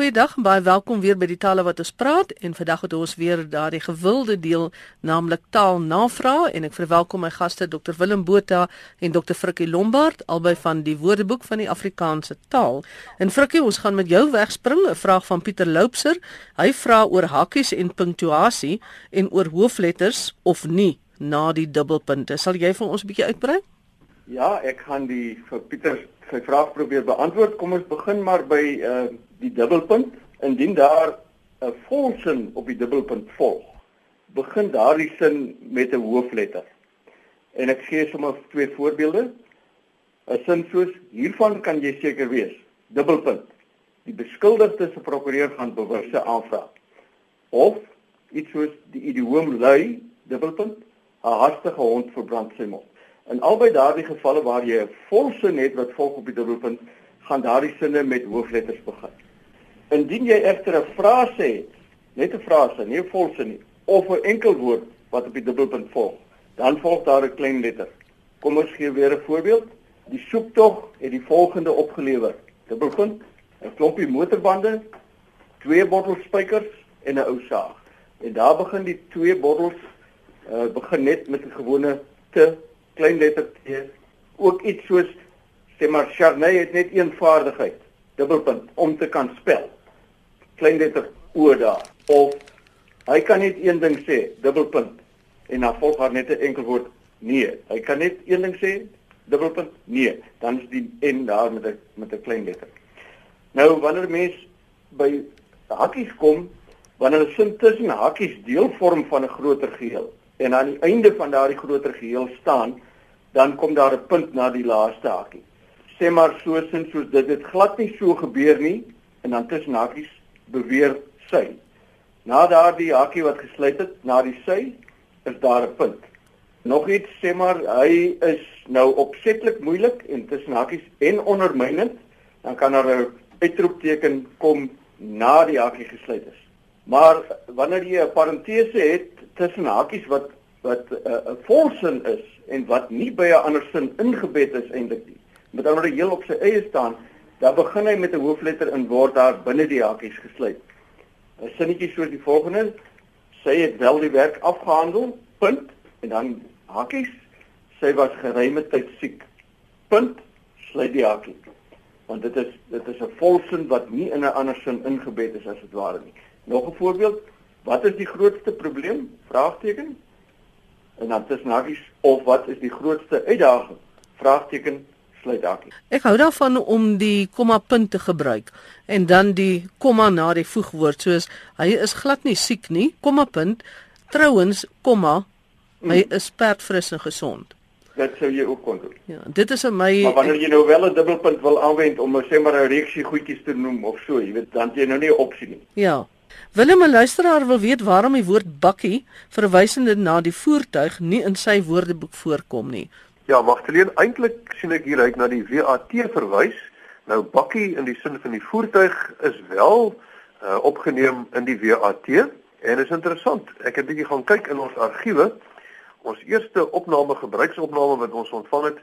Goeiedag en baie welkom weer by die tale wat ons praat en vandag het ons weer daardie gewilde deel naamlik taalnavraag en ek verwelkom my gaste Dr Willem Botha en Dr Frikkie Lombard albei van die Woordeboek van die Afrikaanse taal. En Frikkie, ons gaan met jou wegspring 'n vraag van Pieter Loupser. Hy vra oor hakkies en punctuasie en oor hoofletters of nie na die dubbelpunte. Sal jy vir ons 'n bietjie uitbrei? Ja, ek gaan die vir Pieter sy vraag probeer beantwoord. Kom ons begin maar by uh die dubbelpunt. Indien daar 'n volsin op die dubbelpunt volg, begin daardie sin met 'n hoofletter. En ek gee sommer twee voorbeelde. 'n Sin soos hiervan kan jy seker wees. Dubbelpunt. Die beskuldigde se prokureur gaan bewisse aanvra. Of iets soos die idioom lui dubbelpunt 'n hastige hond verbrand sy mond. In albei daardie gevalle waar jy 'n volsin het wat volg op die dubbelpunt, gaan daardie sinne met hoofletters begin. Indien jy egter 'n frase het, net 'n frase, nie 'n volsin nie, of 'n enkel woord wat op die dubbelpunt volg, dan volg daar 'n klein letter. Kom ons gee weer 'n voorbeeld. Die soektog het die volgende opgelewer: dubbelpunt, 'n klompie motorbande, twee bottels spykers en 'n ou saag. En daar begin die twee bottels uh, begin net met 'n gewone te klein letter T ook iets soos sê maar Charney het net een vaardigheid dubbelpunt om te kan spel klein letter O daar. Of hy kan net een ding sê dubbelpunt en dan volg haar net 'n enkel woord nee. Hy kan net een ding sê dubbelpunt nee. Dan is die n daar met 'n met 'n klein letter nou wanneer mens by hakkies kom wanneer 'n sin tussen hakkies deel vorm van 'n groter geheel en aan die einde van daardie groter geheel staan dan kom daar 'n punt na die laaste hakie. Sê maar so sin soos dit het glad nie so gebeur nie en dan tussen hakies beweer sy. Na daardie hakie wat gesluit het, na die sy, is daar 'n punt. Nog iets sê maar hy is nou opsetlik moeilik en tussen hakies en ondermynend, dan kan daar 'n uitroepteken kom na die hakie gesluit is. Maar wanneer jy 'n parentese het tussen hakies wat wat eh, 'n uh, volsin is en wat nie by 'n ander sin ingebed is eintlik nie. Met ander woorde heel op sy eie staan, dan begin hy met 'n hoofletter en word daar binne die hakies gesluit. 'n Sinnetjie soos die volgende: Sy het wel die werk afgehandel. Punt en dan hakies. Sy was geruime tyd siek. Punt. Sluit die hakie. Want dit is dit is 'n volsin wat nie in 'n ander sin ingebed is as dit ware nie. Nog 'n voorbeeld: Wat is die grootste probleem? Vraagteken en dan tussen hakies of wat is die grootste uitdaging? Vraagteken sluit hakies. Ek hou daarvan om die komma punt te gebruik en dan die komma na die voegwoord soos hy is glad nie siek nie, komma punt. Trouwens, komma, hy mm. is perdfris en gesond. Dit sou jy ook kon doen. Ja, dit is vir my Maar wanneer jy nou wel 'n dubbelpunt wil aanwend om sê maar 'n reeksie goedjies te noem of so, jy weet, dan jy nou nie 'n opsie nie. Ja. Willem, 'n luisteraar wil weet waarom die woord bakkie verwysende na die voertuig nie in sy woordeboek voorkom nie. Ja, Magdalene, eintlik sien ek hier uit na die WAT verwys. Nou bakkie in die sin van die voertuig is wel uh, opgeneem in die WAT en is interessant. Ek het bietjie gaan kyk in ons argiewe. Ons eerste opname gebruiksopname wat ons ontvang het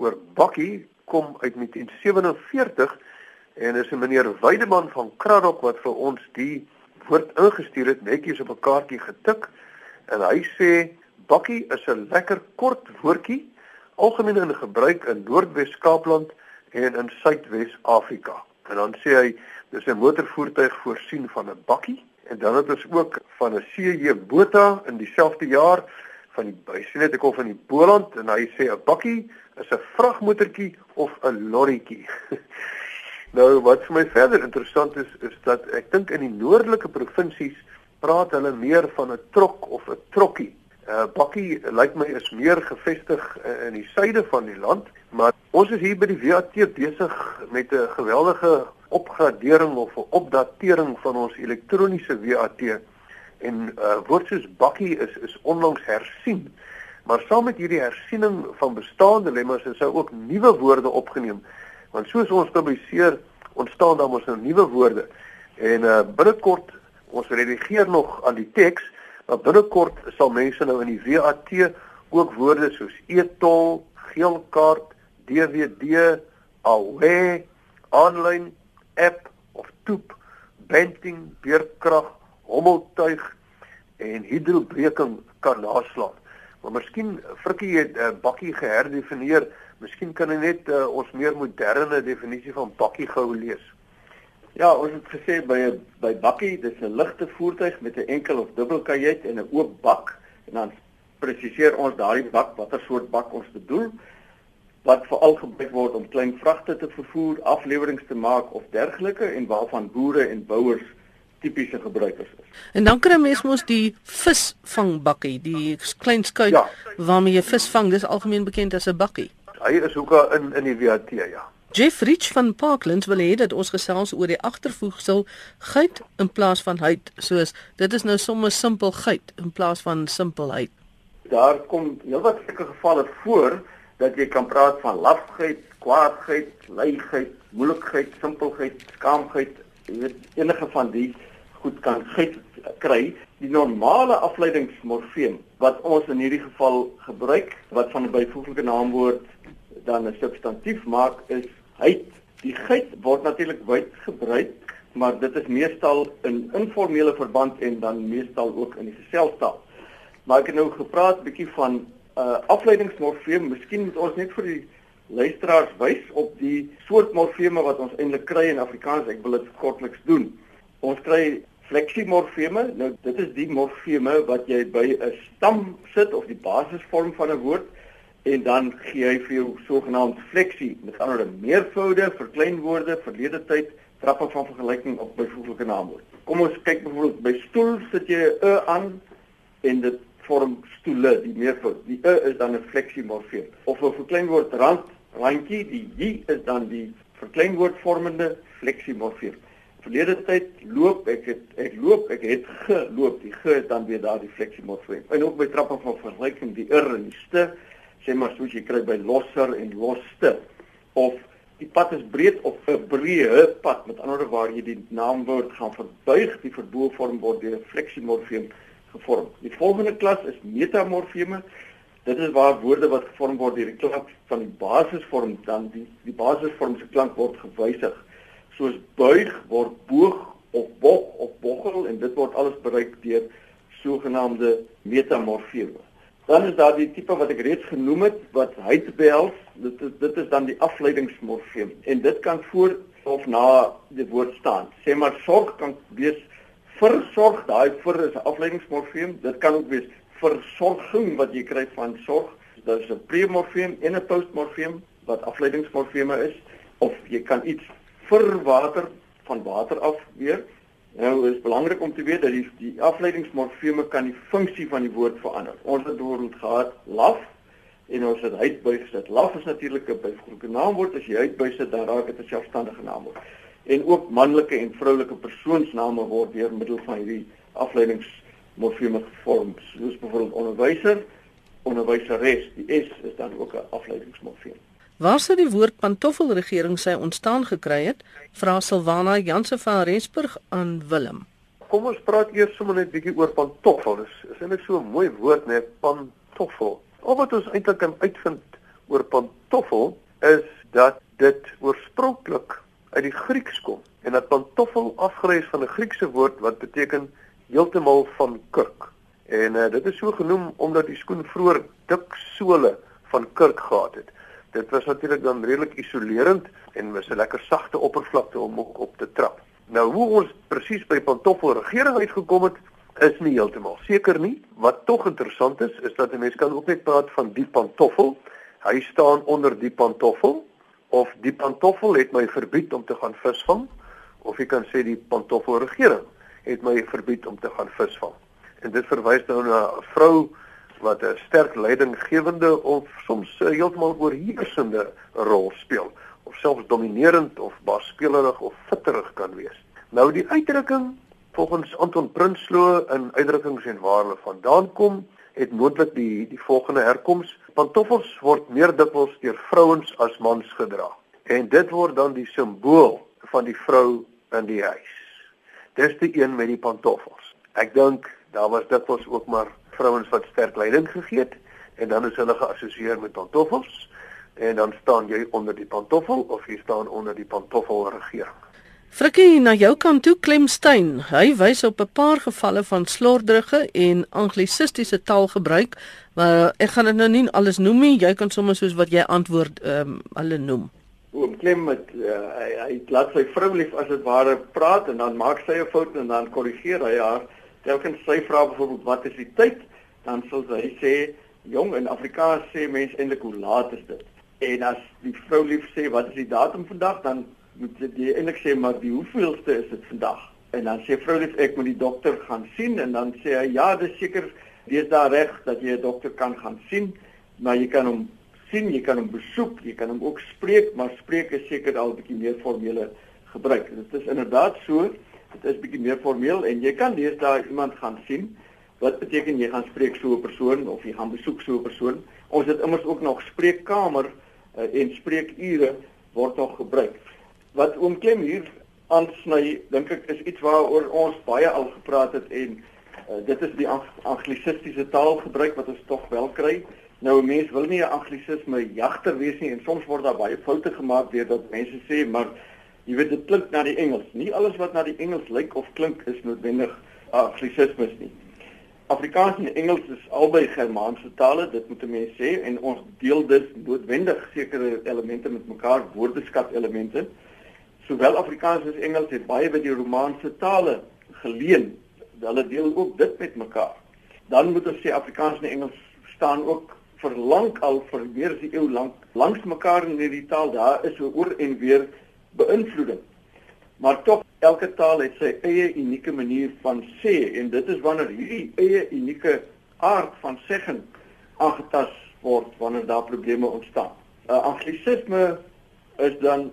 oor bakkie kom uit 1947 en is 'n meneer Weideman van Kraddock wat vir ons die word ingestuur het netjies op 'n kaartjie getik en hy sê bakkie is 'n lekker kort woordjie algemeen in gebruik in Noordwes Kaapland en in Suidwes Afrika. En dan sê hy dis 'n motorvoertuig voorsien van 'n bakkie en dan het ons ook van 'n CJ Botha in dieselfde jaar van die hy sê net ek kom van die Boland en hy sê 'n bakkie is 'n vragmotortjie of 'n lorrietjie. Nou wat vir my verder interessant is is dat ek dink in die noordelike provinsies praat hulle meer van 'n trok of 'n trokkie. Uh, Bakkie lyk my is meer gevestig uh, in die suide van die land, maar ons is hier by die VAT besig met 'n geweldige opgradering of 'n opdatering van ons elektroniese VAT en uh, woord soos bakkie is is onlangs hersien. Maar saam met hierdie hersiening van bestaande lemmers is daar ook nuwe woorde opgeneem want soos ons publiseer ontstaan dan ons nou nuwe woorde en uh, binnekort ons redigeer nog aan die teks maar binnekort sal mense nou in die WAT ook woorde soos e-tol, geelkaart, DVD, awe, aanlyn app of toep banting, beerkrag, hommeltuig en hidrobreking kan naslaan. Maar miskien Frikkie het 'n uh, bakkie geherdefinieer. Miskien kan hy net uh, ons meer moderne definisie van bakkie gou lees. Ja, ons het gesê by 'n by bakkie, dis 'n ligte voertuig met 'n enkel of dubbel kajuit en 'n oop bak en dan presiseer ons daardie bak watter soort bak ons bedoel wat veral gebruik word om klein vragte te vervoer, afleweringe te maak of dergelike en waarvan boere en bouers tipiese gebruikers is. En dan kry mens mos die visvangbakkie, die klein skuit ja. waarmee jy vis vang, dis algemeen bekend as 'n bakkie. Hy is hoeka in in die WAT, ja. Jeff Rich van Parklands wil hê dat ons gesels oor die agtervoegsel geit in plaas van heid, soos dit is nou sommer simpel geit in plaas van simpelheid. Daar kom heelwat sulke gevalle voor dat jy kan praat van lafgeit, kwaadgeit, leigheid, moeilikheid, simpelheid, skaamheid, jy weet enige van die goed kan geit kry. Die normale afleidingsmorfeem wat ons in hierdie geval gebruik, wat van 'n byvoeglike naamwoord dan 'n substantief maak, is heid. Die geit word natuurlik wyd gebruik, maar dit is meestal in informele verband en dan meestal ook in die geselstaal. Maar ek het nou gepraat 'n bietjie van uh afleidingsmorfeem, miskien moet ons net vir die luisteraars wys op die soort morfeme wat ons eintlik kry in Afrikaans. Ek wil dit kortliks doen. Ons kry fleksimorfeme. Nou dit is die morfeme wat jy by 'n stam sit of die basisvorm van 'n woord en dan gee hy vir jou sogenaamd fleksie. Met ander woorde, meervoude, verkleinwoorde, verlede tyd, trappe van vergelyking op byvoeglike naamwoord. Kom ons kyk byvoorbeeld by stoel sit jy e aan en dit vorm stoele, die meervoud. Die e is dan 'n fleksimorfeem. Of 'n verkleinwoord rand, randjie, die j is dan die verkleinwoord vormende fleksimorfeem. Verlede tyd loop ek het ek loop ek het geloop. Die ge is dan weer daardie fleksimorfeem. En ook by trappe van vergelyking die ir en die st, sê maar soos jy kry by losser en loste of die pad is breed of 'n breë pad met ander woorde waar jy die naamwoord gaan verbuig die verboë vorm word deur 'n fleksimorfeem gevorm. Die volgende klas is metamorfeme. Dit is waar woorde wat gevorm word deur die klank van die basisvorm dan die die basisvorm se klank word gewysig. Soos buig word boog of bog of boggel en dit word alles bereik deur sogenaamde metamorfeme. Dan is daar die tipe wat ek reeds genoem het wat hyt behels. Dit is dit is dan die afleidingsmorfeem en dit kan voor of na die woord staan. Sê maar sorg kan wees versorg, daai vir is 'n afleidingsmorfeem. Dit kan ook wees versorging wat jy kry van sorg. Dit is 'n premorfeem en 'n postmorfeem wat afleidingsmorfeme is of jy kan iets vir water van water af weer. Nou is belangrik om te weet dat die die afleidingsmorfeme kan die funksie van die woord verander. Ons het byvoorbeeld gehad laf en ons het uitbuig gesit. Laf is natuurlik 'n byvoeglike naamwoord. As jy uitbuig sit, dan raak dit 'n selfstandige naamwoord en ook manlike en vroulike persoonsname word deur middel van hierdie afleidingsmorfeme gevorm. Soos byvoorbeeld onderwyser, onderwyseres, die S is dan ook 'n afleidingsmorfeem. Waar sou die woord pantoffelregering sy ontstaan gekry het? Vra Silwana Jansen van Rensburg aan Willem. Kom ons praat eers sommer net bietjie oor pantoffel. Dis is eintlik so 'n mooi woord net pantoffel. Al wat ons eintlik kan uitvind oor pantoffel is dat dit oorspronklik uit die Grieks kom en dat pantoffel afgelei is van 'n Griekse woord wat beteken heeltemal van kurk. En uh, dit is so genoem omdat die skoen vroeër dik sole van kurk gehad het. Dit was natuurlik dan redelik isolerend en was 'n lekker sagte oppervlakte om op te trap. Nou hoe ons presies by pantoffel regering uitgekom het, is nie heeltemal seker nie. Wat tog interessant is, is dat 'n mens kan ook net praat van die pantoffel. Hy staan onder die pantoffel of die pantoffel het my verbied om te gaan visvang of jy kan sê die pantoffel regering het my verbied om te gaan visvang. En dit verwys nou na 'n vrou wat 'n sterk leidinggewende of soms heeltemal oorheersende rol speel of selfs dominerend of baasspeelerig of fitterig kan wees. Nou die uitdrukking volgens Anton Prinsloo in uitdrukkings en waar hulle vandaan kom het moontlik die die volgende herkoms. Pantoffels word meer dikwels deur vrouens as mans gedra en dit word dan die simbool van die vrou in die huis. Dis die een met die pantoffels. Ek dink daar was dikwels ook maar vrouens wat sterk leiding gegee het en dan is hulle geassosieer met pantoffels en dan staan jy onder die pantoffel of jy staan onder die pantoffelregering Frikkie na jou kant toe Klemstein. Hy wys op 'n paar gevalle van slordrige en anglisistiese taalgebruik, maar ek gaan dit nou nie alles noem nie. Jy kan sommer soos wat jy antwoord ehm um, hulle noem. Oom Klem met uh, hy, hy laat sy vrou lief as dit ware praat en dan maak sy 'n fout en dan korrigeer hy haar. Telkens sy vra byvoorbeeld wat is die tyd? Dan sal sy sê jong in Afrikaans sê mense eintlik hoe laat is dit? En as die vrou lief sê wat is die datum vandag? Dan moet jy eintlik sê maar die hoeveelste is dit vandag? En dan sê vrou lief ek moet die dokter gaan sien en dan sê hy ja, dis seker dis daar reg dat jy 'n dokter kan gaan sien, maar jy kan hom sien, jy kan hom besoek, jy kan hom ook spreek, maar spreek is seker al 'n bietjie meer formele gebruik. Dit is inderdaad so, dit is bietjie meer formeel en jy kan lees daar iemand gaan sien. Wat beteken jy gaan spreek so 'n persoon of jy gaan besoek so 'n persoon? Ons het immers ook nog spreekkamer uh, en spreekure word nog gebruik. Wat oom Klem hier aansny, dink ek is iets waaroor ons baie al gepraat het en uh, dit is die anglisistiese taalgebruik wat ons tog wel kry. Nou mense wil nie 'n anglisisme jagter wees nie en soms word daar baie foute gemaak deur dat mense sê maar jy weet dit klink na die Engels. Nie alles wat na die Engels lyk of klink is noodwendig anglisismes nie. Afrikaans en Engels is albei Germaanse tale, dit moet mense sê en ons deel dus noodwendig sekere elemente met mekaar, woordeskat elemente. Sowel Afrikaans as Engels het baie by die Romaanse tale geleen. Hulle deel ook dit met mekaar. Dan moet ons sê Afrikaans en Engels staan ook vir lank al vir meer as 'n eeu lank langs mekaar in hierdie taal daar is so oor en weer beïnvloeding. Maar tog elke taal het sy eie unieke manier van sê en dit is wanneer hierdie eie unieke aard van segging aangetast word wanneer daar probleme ontstaan. 'n uh, Anglisisme is dan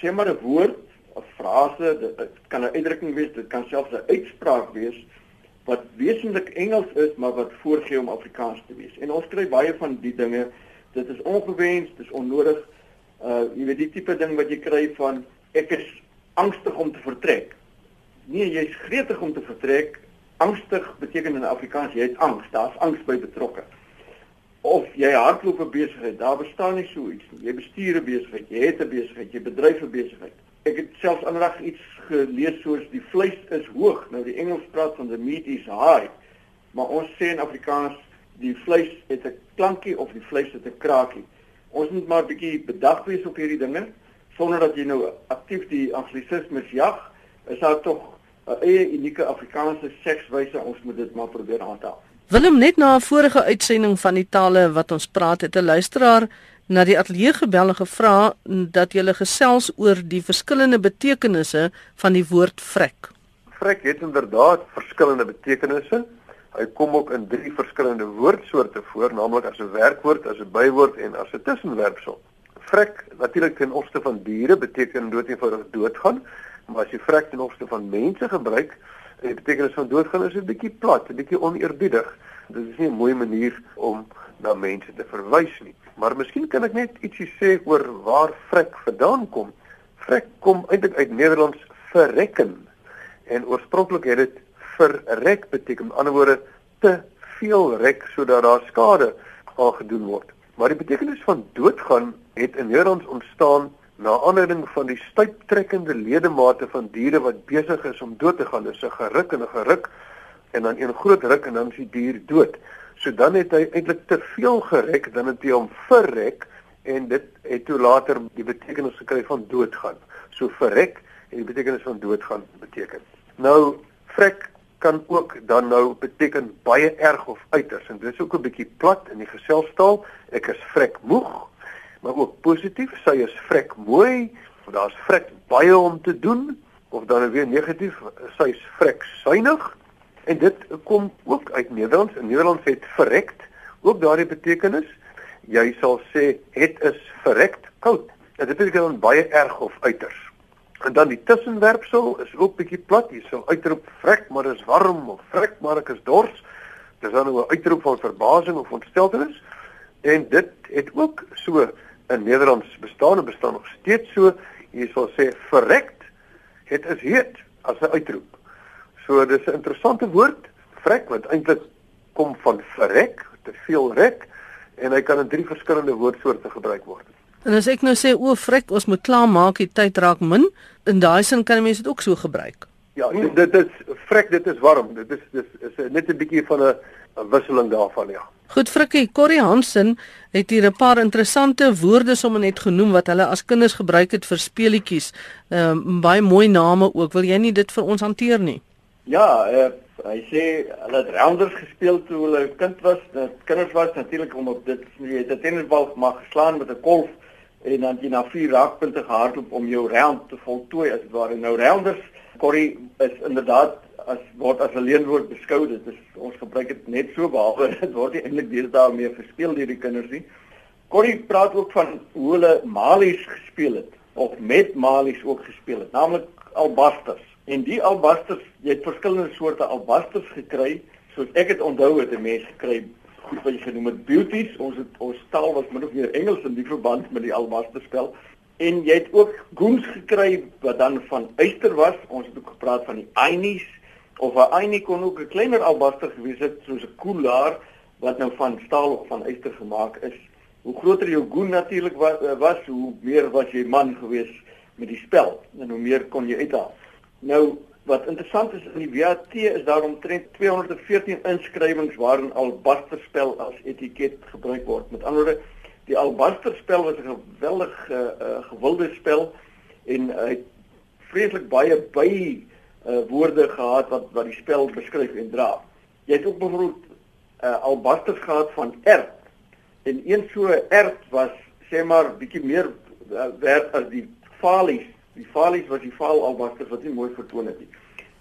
sê maar 'n woord, 'n frase, dit kan 'n uitdrukking wees, dit kan selfs 'n uitspraak wees wat wesentlik Engels is maar wat voorgee om Afrikaans te wees. En ons kry baie van die dinge. Dit is ongewens, dit is onnodig. Uh jy weet die tipe ding wat jy kry van ek is angstig om te vertrek. Nee, jy's gretig om te vertrek. Angstig beteken in Afrikaans jy het angs, daar's angs by betrokke. Of jy hardloop 'n besigheid, daar bestaan nie so iets nie. Jy bestuur 'n besigheid, jy het 'n besigheid, jy bedryf 'n besigheid. Ek het selfs aandag iets gelees soos die vleis is hoog. Nou die Engels praat van the meat is high. Maar ons sê in Afrikaans die vleis het 'n klankie of die vleis het 'n kraakie. Ons moet maar 'n bietjie bedag wees op hierdie dinge sonder dat jy nou aktief die anglisismes jag. Is daar tog 'n eie unieke Afrikaanse sekswyse ons moet dit maar probeer handhaaf. Willem net na 'n vorige uitsending van die tale wat ons praat het 'n luisteraar na die ateljee gebel en gevra dat jy gesels oor die verskillende betekenisse van die woord vrek. Vrek het inderdaad verskillende betekenisse. Hy kom ook in drie verskillende woordsoorte voor, naamlik as 'n werkwoord, as 'n bywoord en as 'n tussenwerpsel. Vrek natuurlik ten opsigte van diere beteken doodeenvoudig doodgaan, maar as jy vrek ten opsigte van mense gebruik, die betekenis van doodgaan is 'n bietjie plat, 'n bietjie oneerbiedig. Dit is nie 'n mooi manier om na mense te verwys nie. Maar miskien kan ek net ietsie sê oor waar vrek vandaan kom. Vrek kom eintlik uit Nederlands verrekken en oorspronklik het dit verrek beteken. Met ander woorde te veel rek sodat daar skade aangedoen word. Maar die betekenis van doodgaan het in Nederlands ontstaan na aanleiding van die stuiptrekkende ledemate van diere wat besig is om dood te gaan. Dis 'n geruk en 'n geruk en dan een groot ruk en dan is die dier dood. So dan het hy eintlik te veel gerek dan het hy hom verrek en dit het toe later die betekenis gekry van doodgaan. So verrek en die betekenis van doodgaan beteken. Nou vrek kan ook dan nou beteken baie erg of uiters en dit is ook 'n bietjie plat in die geselstaal. Ek is vrek moeg, maar ook positief, sy is vrek mooi of daar's vrek baie om te doen of dan weer negatief, sy is vrek suinig En dit kom ook uit Nederlands. In Nederlands het verrekt ook daardie betekenis. Jy sal sê het is verrekt koud. Dit beteken dan baie erg of uiters. En dan die tussenwerpsel is ook bietjie plat. Jy sal uitroep vrek, maar dit is warm of vrek, maar ek is dors. Dis dan 'n uitroep van verbasing of ontsteltenis. En dit het ook so in Nederlands bestaan en bestaan nog steeds so. Jy sal sê verrekt, het is heet as 'n uitroep. So dis 'n interessante woord, vrek wat eintlik kom van verrek, te veel rek en hy kan in drie verskillende woordsoorte gebruik word. En as ek nou sê o, frek, ons moet klaar maak, die tyd raak min, in daai sin kan 'n mens dit ook so gebruik. Ja, dit, dit is frek, dit is warm. Dit is dis is net 'n bietjie van 'n wisseling daarvan, ja. Goed Frikkie, Corrie Hansen het hier 'n paar interessante woorde sommer net genoem wat hulle as kinders gebruik het vir speletjies. Ehm um, baie mooi name ook. Wil jy nie dit vir ons hanteer nie? Ja, uh, hy sê hulle het rounders gespeel toe hulle kind was. Dat kinders was natuurlik om op dit jy het 'n tennisbal mag geslaan met 'n kolf en dan jy na vier raakpunte gehardloop om jou round te voltooi as ware. Nou rounders, Corrie is inderdaad as word as 'n leenwoord beskou. Dit is ons gebruik dit net so behalwe dit word nie eintlik deesdae meer gespeel deur die kinders nie. Corrie praat ook van hoe hulle malies gespeel het of met malies ook gespeel het, naamlik albasters. En die albasters, jy het verskillende soorte albasters gekry, soos ek dit onthou het 'n mens gekry goed wat jy genoem het beauties. Ons het ons taal was min of meer Engels in die verband met die albaster spel. En jy het ook goons gekry wat dan van uister was. Ons het ook gepraat van die einies of 'n einie kon ook 'n kleiner albaster gewees het soos 'n koelaar wat nou van staal of van yster gemaak is. Hoe groter jou goon natuurlik was, eh, was, hoe meer was jy man gewees met die spel en hoe meer kon jy uithaal. Nou wat interessant is in die WAT is daar omtrent 214 inskrywings waarin albaster spel as etiket gebruik word. Met ander woorde, die albaster spel was 'n geweldig uh, uh, gewilde spel en hy uh, vreeslik baie by uh, woorde gehad wat wat die spel beskryf en dra. Jy het ook byvoorbeeld uh, albasters gehad van ert. En een so ert was sê maar bietjie meer uh, werd as die falies. Die falies was die faal albasters wat nie mooi vertoon het nie.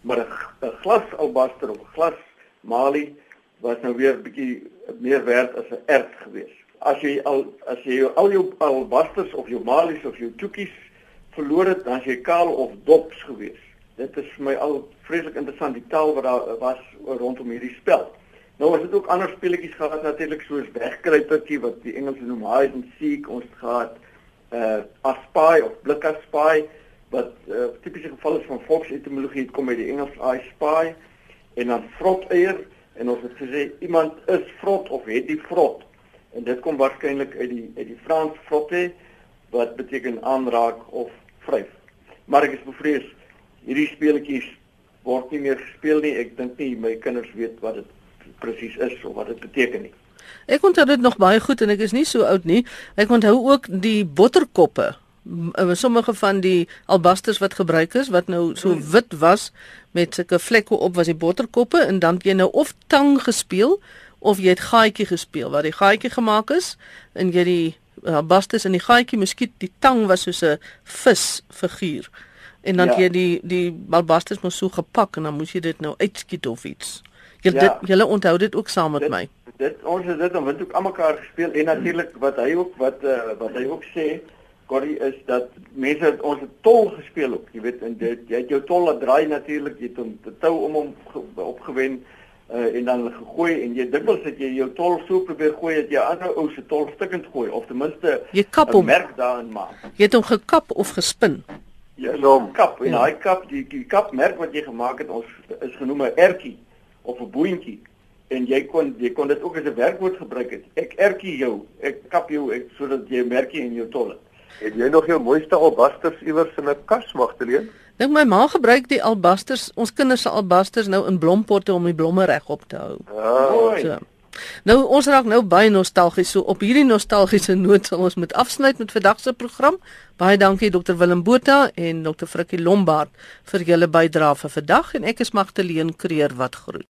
Maar 'n glas albaster of glas malie was nou weer bietjie meer werd as 'n ert geweest. As jy al as jy al jou albasters of jou malies of jou toekies verloor het, dan jy kaal of dops geweest dit is vir my al vreeslik interessant die taal wat daar was rondom hierdie spel. Nou was dit ook ander speletjies gehad natuurlik soos wegkruipertjie wat die Engelse noem hide and seek ons gehad uh aspy of blik aspy wat uh, tipiese geval is van volksetimologie het kom uit die Engels I spy en dan vrot eier en ons het gesê iemand is vrot of het die vrot en dit kom waarskynlik uit die uit die Frans frotte wat beteken aanraak of vryf. Maar ek is bevrees hierdie speletjies word nie meer gespeel nie. Ek dink nie my kinders weet wat dit presies is of wat dit beteken nie. Ek onthou dit nog baie goed en ek is nie so oud nie. Ek onthou ook die botterkoppe. Eh, sommige van die albasters wat gebruik is wat nou so hmm. wit was met sulke vlekke op was die botterkoppe en dan jy nou of tang gespeel of jy het gaatjie gespeel waar die gaatjie gemaak is en jy die albasters in die gaatjie miskien die tang was soos 'n vis figuur en dan ja. jy die die balbasters mos so gepak en dan moes jy dit nou uitskiet of iets. Jy ja. dit jy onthou dit ook saam met dit, my. Dit ons het dit dan ook almekaar gespeel en natuurlik wat hy ook wat uh, wat hy ook sê Corrie is dat mense het ons het tol gespeel ook. Jy weet en dit jy het jou tol laat draai natuurlik jy het hom te tou om hom opgewen uh, en dan gegooi en jy dikwels het jy jou tol so probeer gooi dat jy ander ou se tol stukkend gooi of ten minste 'n merk daarin maak. Jy het hom gekap of gespin. Ja, so 'n kap. En daai ja. kap, die die kapmerk wat jy gemaak het, ons is genoem 'n ertjie of 'n boontjie. En jy kon jy kon dit ook as 'n werkwoord gebruik het. Ek ertjie jou, ek kap jou ek sodat jy merkie in jou tol het. Jy nog jou mooiste albasters iewers in 'n kas magteleen? Dink my ma gebruik die albasters, ons kinders se albasters nou in blompotte om die blomme regop te hou. Ah, so. Nou ons raak nou baie nostalgies so op hierdie nostalgiese noot sal ons met afsluit met vandag se program. Baie dankie Dr Willem Botha en Dr Frikkie Lombard vir julle bydrae vir vandag en ek is Magtleen Kreer wat groet.